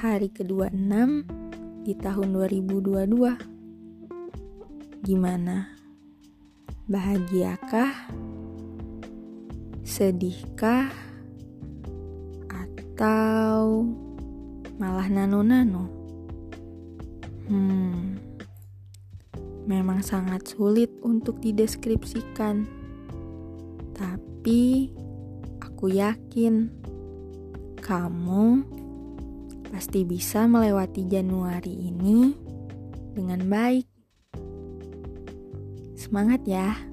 hari ke-26 di tahun 2022. Gimana? Bahagiakah? Sedihkah? Atau malah nano-nano? Hmm, memang sangat sulit untuk dideskripsikan. Tapi aku yakin kamu pasti bisa melewati Januari ini dengan baik. Semangat ya!